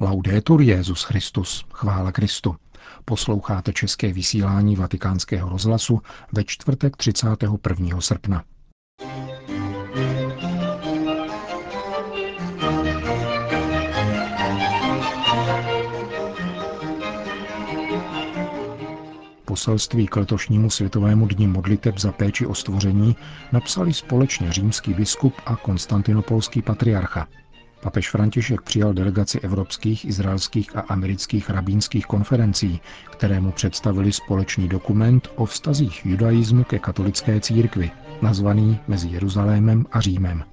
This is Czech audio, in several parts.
Laudetur Jezus Christus, chvála Kristu. Posloucháte české vysílání Vatikánského rozhlasu ve čtvrtek 31. srpna. Poselství k letošnímu světovému dni modliteb za péči o stvoření napsali společně římský biskup a konstantinopolský patriarcha. Papež František přijal delegaci evropských, izraelských a amerických rabínských konferencí, kterému představili společný dokument o vztazích judaismu ke katolické církvi, nazvaný Mezi Jeruzalémem a Římem.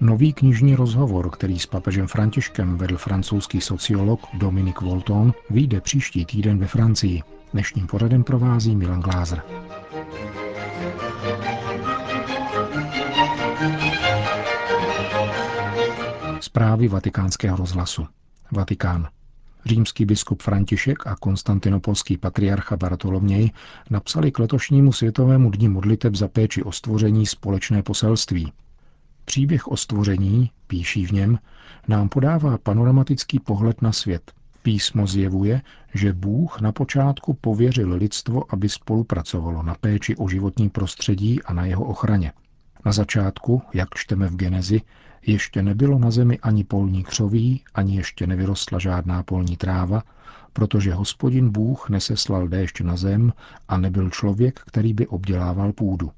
Nový knižní rozhovor, který s papežem Františkem vedl francouzský sociolog Dominique Volton, vyjde příští týden ve Francii. Dnešním poradem provází Milan Glázer. Zprávy vatikánského rozhlasu. Vatikán. Římský biskup František a konstantinopolský patriarcha Bartoloměj napsali k letošnímu světovému dní modliteb za péči o stvoření společné poselství. Příběh o stvoření, píší v něm, nám podává panoramatický pohled na svět. Písmo zjevuje, že Bůh na počátku pověřil lidstvo, aby spolupracovalo na péči o životní prostředí a na jeho ochraně. Na začátku, jak čteme v Genezi, ještě nebylo na zemi ani polní křoví, ani ještě nevyrostla žádná polní tráva, protože hospodin Bůh neseslal déšť na zem a nebyl člověk, který by obdělával půdu.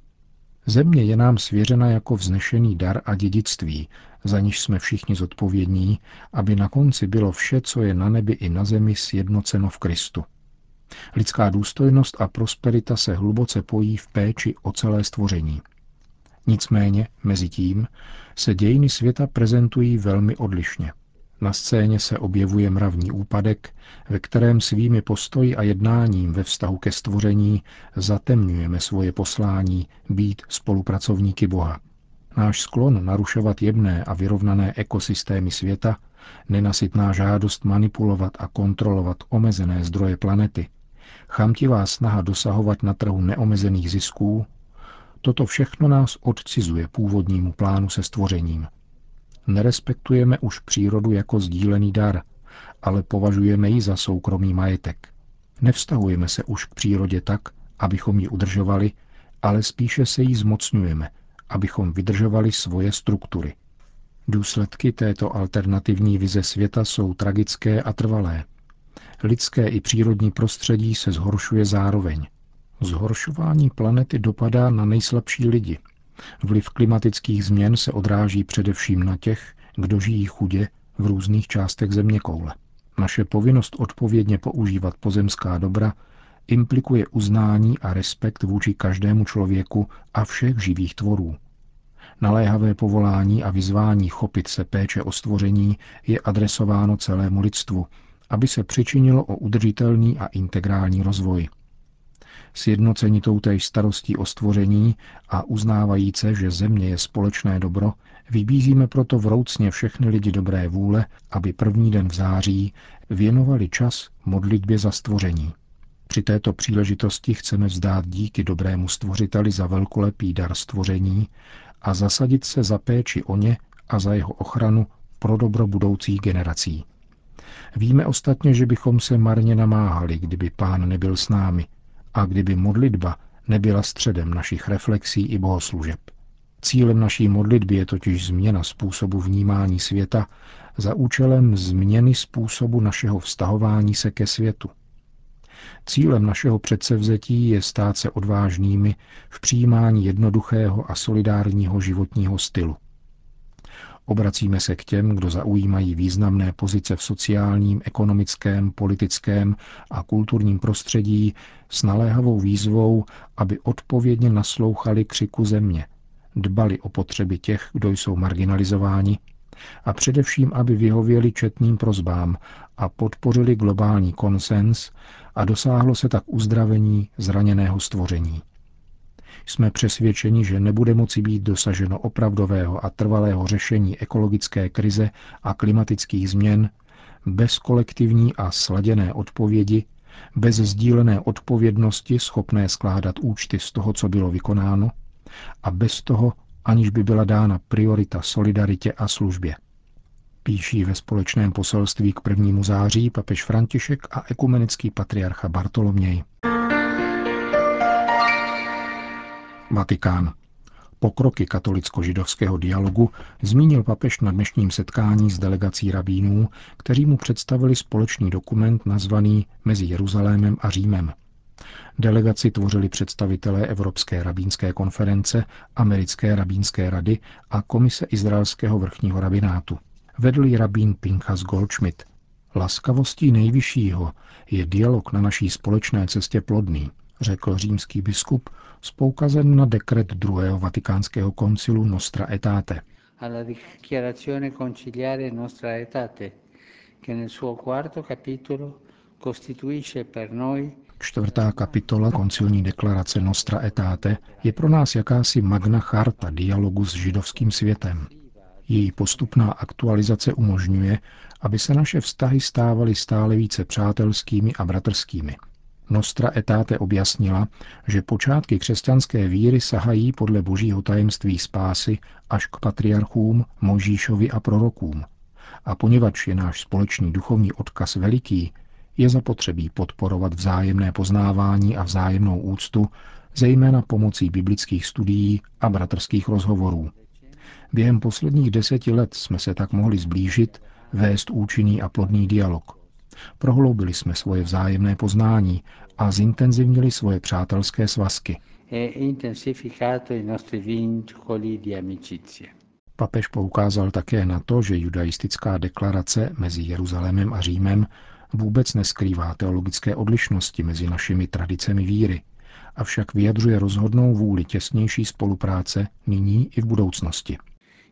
Země je nám svěřena jako vznešený dar a dědictví, za níž jsme všichni zodpovědní, aby na konci bylo vše, co je na nebi i na zemi, sjednoceno v Kristu. Lidská důstojnost a prosperita se hluboce pojí v péči o celé stvoření – Nicméně, mezi tím, se dějiny světa prezentují velmi odlišně. Na scéně se objevuje mravní úpadek, ve kterém svými postoji a jednáním ve vztahu ke stvoření zatemňujeme svoje poslání být spolupracovníky Boha. Náš sklon narušovat jemné a vyrovnané ekosystémy světa, nenasytná žádost manipulovat a kontrolovat omezené zdroje planety, chamtivá snaha dosahovat na trhu neomezených zisků Toto všechno nás odcizuje původnímu plánu se stvořením. Nerespektujeme už přírodu jako sdílený dar, ale považujeme ji za soukromý majetek. Nevztahujeme se už k přírodě tak, abychom ji udržovali, ale spíše se jí zmocňujeme, abychom vydržovali svoje struktury. Důsledky této alternativní vize světa jsou tragické a trvalé. Lidské i přírodní prostředí se zhoršuje zároveň. Zhoršování planety dopadá na nejslabší lidi. Vliv klimatických změn se odráží především na těch, kdo žijí chudě v různých částech země koule. Naše povinnost odpovědně používat pozemská dobra implikuje uznání a respekt vůči každému člověku a všech živých tvorů. Naléhavé povolání a vyzvání chopit se péče o stvoření je adresováno celému lidstvu, aby se přičinilo o udržitelný a integrální rozvoj sjednocení toutéž starostí o stvoření a uznávajíce, že země je společné dobro, vybízíme proto vroucně všechny lidi dobré vůle, aby první den v září věnovali čas modlitbě za stvoření. Při této příležitosti chceme vzdát díky dobrému stvořiteli za velkolepý dar stvoření a zasadit se za péči o ně a za jeho ochranu pro dobro budoucích generací. Víme ostatně, že bychom se marně namáhali, kdyby pán nebyl s námi, a kdyby modlitba nebyla středem našich reflexí i bohoslužeb. Cílem naší modlitby je totiž změna způsobu vnímání světa za účelem změny způsobu našeho vztahování se ke světu. Cílem našeho předsevzetí je stát se odvážnými v přijímání jednoduchého a solidárního životního stylu. Obracíme se k těm, kdo zaujímají významné pozice v sociálním, ekonomickém, politickém a kulturním prostředí s naléhavou výzvou, aby odpovědně naslouchali křiku země, dbali o potřeby těch, kdo jsou marginalizováni, a především, aby vyhověli četným prozbám a podpořili globální konsens a dosáhlo se tak uzdravení zraněného stvoření. Jsme přesvědčeni, že nebude moci být dosaženo opravdového a trvalého řešení ekologické krize a klimatických změn bez kolektivní a sladěné odpovědi, bez sdílené odpovědnosti schopné skládat účty z toho, co bylo vykonáno, a bez toho, aniž by byla dána priorita solidaritě a službě. Píší ve společném poselství k prvnímu září papež František a ekumenický patriarcha Bartoloměj. Vatikán. Pokroky katolicko-židovského dialogu zmínil papež na dnešním setkání s delegací rabínů, kteří mu představili společný dokument nazvaný Mezi Jeruzalémem a Římem. Delegaci tvořili představitelé Evropské rabínské konference, Americké rabínské rady a Komise Izraelského vrchního rabinátu. Vedl ji rabín Pinchas Goldschmidt. Laskavostí nejvyššího je dialog na naší společné cestě plodný, řekl římský biskup s poukazem na dekret druhého vatikánského koncilu Nostra noi Čtvrtá kapitola koncilní deklarace Nostra Aetate je pro nás jakási magna charta dialogu s židovským světem. Její postupná aktualizace umožňuje, aby se naše vztahy stávaly stále více přátelskými a bratrskými – Nostra etáte objasnila, že počátky křesťanské víry sahají podle božího tajemství spásy až k patriarchům, Možíšovi a prorokům. A poněvadž je náš společný duchovní odkaz veliký, je zapotřebí podporovat vzájemné poznávání a vzájemnou úctu, zejména pomocí biblických studií a bratrských rozhovorů. Během posledních deseti let jsme se tak mohli zblížit, vést účinný a plodný dialog. Prohloubili jsme svoje vzájemné poznání a zintenzivnili svoje přátelské svazky. E Papež poukázal také na to, že judaistická deklarace mezi Jeruzalémem a Římem vůbec neskrývá teologické odlišnosti mezi našimi tradicemi víry, avšak vyjadřuje rozhodnou vůli těsnější spolupráce nyní i v budoucnosti.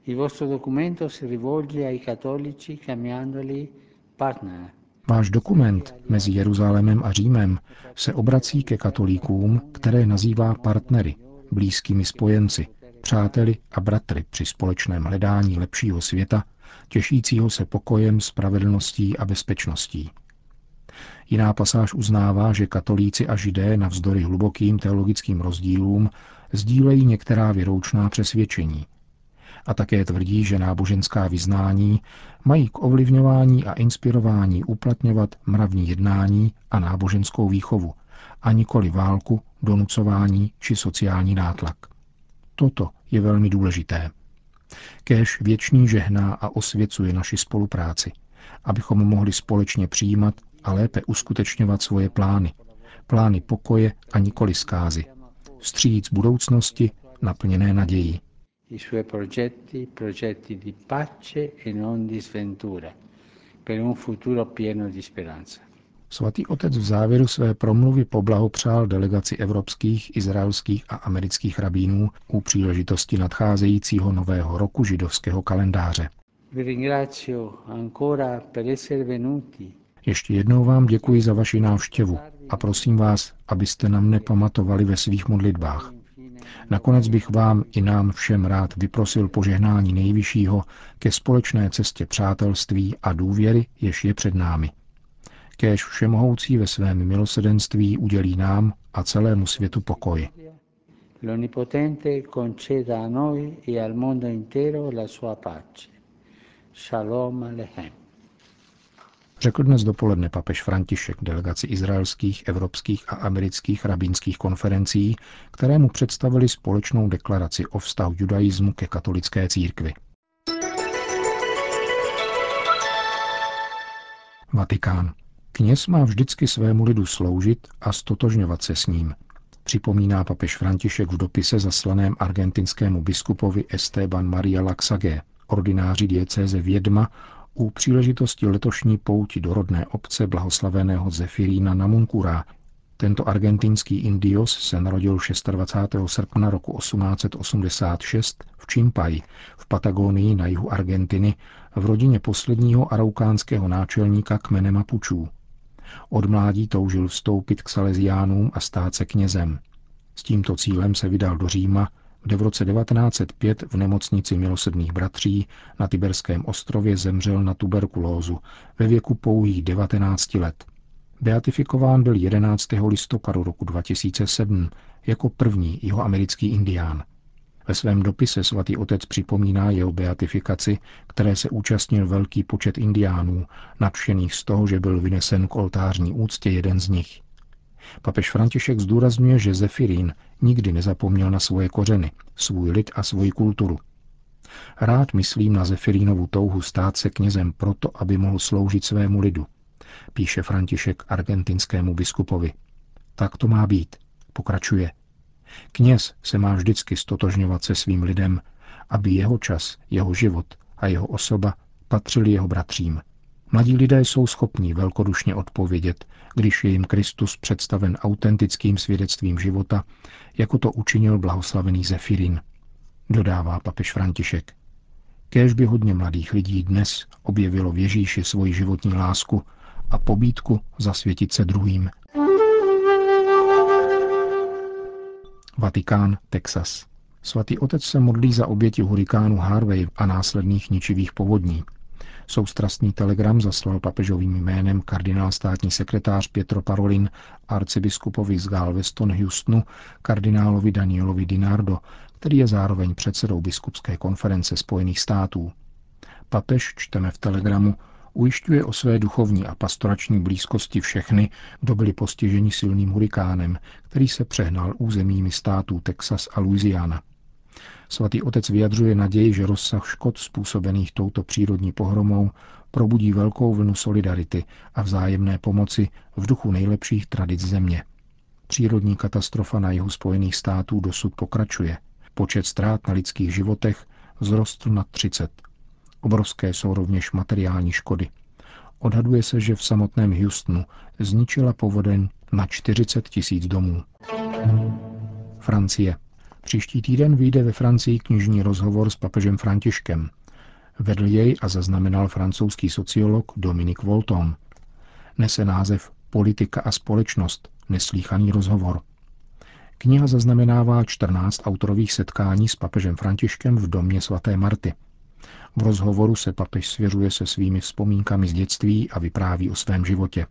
Il vostro documento si rivolge ai cattolici chiamandoli partner Váš dokument mezi Jeruzalémem a Římem se obrací ke katolíkům, které nazývá partnery, blízkými spojenci, přáteli a bratry při společném hledání lepšího světa, těšícího se pokojem, spravedlností a bezpečností. Jiná pasáž uznává, že katolíci a židé navzdory hlubokým teologickým rozdílům sdílejí některá věroučná přesvědčení, a také tvrdí, že náboženská vyznání mají k ovlivňování a inspirování uplatňovat mravní jednání a náboženskou výchovu, a nikoli válku, donucování či sociální nátlak. Toto je velmi důležité. Kéž věčný žehná a osvěcuje naši spolupráci, abychom mohli společně přijímat a lépe uskutečňovat svoje plány. Plány pokoje a nikoli zkázy. Vstříc budoucnosti naplněné nadějí i suoi progetti, progetti di pace e non di sventura, per un futuro pieno di speranza. Svatý otec v závěru své promluvy poblahopřál delegaci evropských, izraelských a amerických rabínů u příležitosti nadcházejícího nového roku židovského kalendáře. Ještě jednou vám děkuji za vaši návštěvu a prosím vás, abyste nám nepamatovali ve svých modlitbách. Nakonec bych vám i nám všem rád vyprosil požehnání nejvyššího ke společné cestě přátelství a důvěry, jež je před námi. Kéž všemohoucí ve svém milosedenství udělí nám a celému světu pokoj. L'Onnipotente conceda a noi e al mondo intero la sua pace. Shalom Aleichem řekl dnes dopoledne papež František delegaci izraelských, evropských a amerických rabínských konferencí, které mu představili společnou deklaraci o vztahu judaismu ke katolické církvi. Vatikán. Kněz má vždycky svému lidu sloužit a stotožňovat se s ním, připomíná papež František v dopise zaslaném argentinskému biskupovi Esteban Maria Laxage, ordináři diecéze Vědma u příležitosti letošní pouti do rodné obce blahoslaveného Zefirína Namunkura. Tento argentinský indios se narodil 26. srpna roku 1886 v Čimpaj v Patagónii na jihu Argentiny v rodině posledního araukánského náčelníka kmene Mapučů. Od mládí toužil vstoupit k Salesiánům a stát se knězem. S tímto cílem se vydal do Říma, kde v roce 1905 v nemocnici milosedných bratří na Tiberském ostrově zemřel na tuberkulózu ve věku pouhých 19 let. Beatifikován byl 11. listopadu roku 2007 jako první jeho americký indián. Ve svém dopise svatý otec připomíná jeho beatifikaci, které se účastnil velký počet indiánů, nadšených z toho, že byl vynesen k oltářní úctě jeden z nich. Papež František zdůrazňuje, že Zefirín nikdy nezapomněl na svoje kořeny, svůj lid a svoji kulturu. Rád myslím na Zefirínovu touhu stát se knězem proto, aby mohl sloužit svému lidu, píše František argentinskému biskupovi. Tak to má být, pokračuje. Kněz se má vždycky stotožňovat se svým lidem, aby jeho čas, jeho život a jeho osoba patřili jeho bratřím. Mladí lidé jsou schopní velkodušně odpovědět, když je jim Kristus představen autentickým svědectvím života, jako to učinil blahoslavený Zefirin, dodává papež František. Kéž by hodně mladých lidí dnes objevilo v Ježíši svoji životní lásku a pobídku zasvětit se druhým. Vatikán, Texas. Svatý otec se modlí za oběti hurikánu Harvey a následných ničivých povodní. Soustrastný telegram zaslal papežovým jménem kardinál státní sekretář Pietro Parolin arcibiskupovi z Galveston Houstonu kardinálovi Danielovi Dinardo, který je zároveň předsedou biskupské konference Spojených států. Papež, čteme v telegramu, ujišťuje o své duchovní a pastorační blízkosti všechny, kdo byli postiženi silným hurikánem, který se přehnal územími států Texas a Louisiana. Svatý otec vyjadřuje naději, že rozsah škod způsobených touto přírodní pohromou probudí velkou vlnu solidarity a vzájemné pomoci v duchu nejlepších tradic země. Přírodní katastrofa na jihu Spojených států dosud pokračuje. Počet ztrát na lidských životech vzrostl na 30. Obrovské jsou rovněž materiální škody. Odhaduje se, že v samotném Houstonu zničila povodeň na 40 tisíc domů. Francie. Příští týden vyjde ve Francii knižní rozhovor s papežem Františkem. Vedl jej a zaznamenal francouzský sociolog Dominik Volton. Nese název Politika a společnost, neslíchaný rozhovor. Kniha zaznamenává 14 autorových setkání s papežem Františkem v domě svaté Marty. V rozhovoru se papež svěřuje se svými vzpomínkami z dětství a vypráví o svém životě.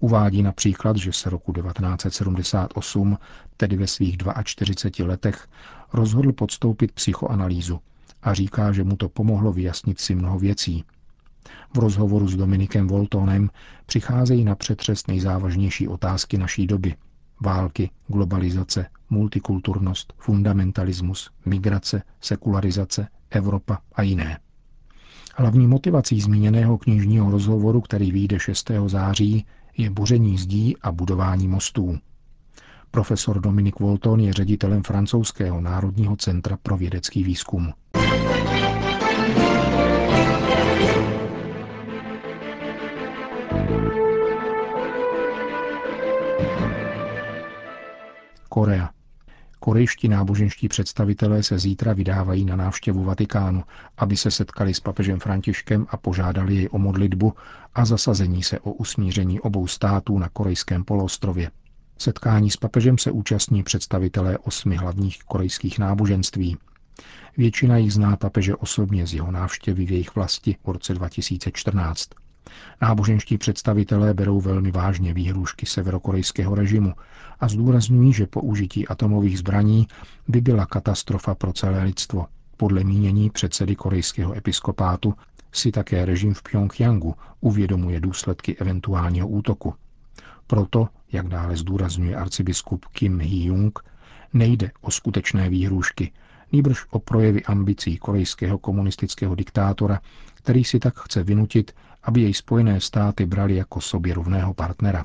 Uvádí například, že se roku 1978, tedy ve svých 42 letech, rozhodl podstoupit psychoanalýzu a říká, že mu to pomohlo vyjasnit si mnoho věcí. V rozhovoru s Dominikem Voltonem přicházejí na přetřes nejzávažnější otázky naší doby. Války, globalizace, multikulturnost, fundamentalismus, migrace, sekularizace, Evropa a jiné. Hlavní motivací zmíněného knižního rozhovoru, který vyjde 6. září, je boření zdí a budování mostů. Profesor Dominik Volton je ředitelem francouzského Národního centra pro vědecký výzkum. Korea. Korejští náboženští představitelé se zítra vydávají na návštěvu Vatikánu, aby se setkali s papežem Františkem a požádali jej o modlitbu a zasazení se o usmíření obou států na korejském poloostrově. Setkání s papežem se účastní představitelé osmi hlavních korejských náboženství. Většina jich zná papeže osobně z jeho návštěvy v jejich vlasti v roce 2014. Náboženští představitelé berou velmi vážně výhrušky severokorejského režimu a zdůrazňují, že použití atomových zbraní by byla katastrofa pro celé lidstvo. Podle mínění předsedy korejského episkopátu si také režim v Pyongyangu uvědomuje důsledky eventuálního útoku. Proto, jak dále zdůrazňuje arcibiskup Kim Hee-jung, nejde o skutečné výhrušky, nýbrž o projevy ambicí korejského komunistického diktátora, který si tak chce vynutit, aby jej Spojené státy brali jako sobě rovného partnera.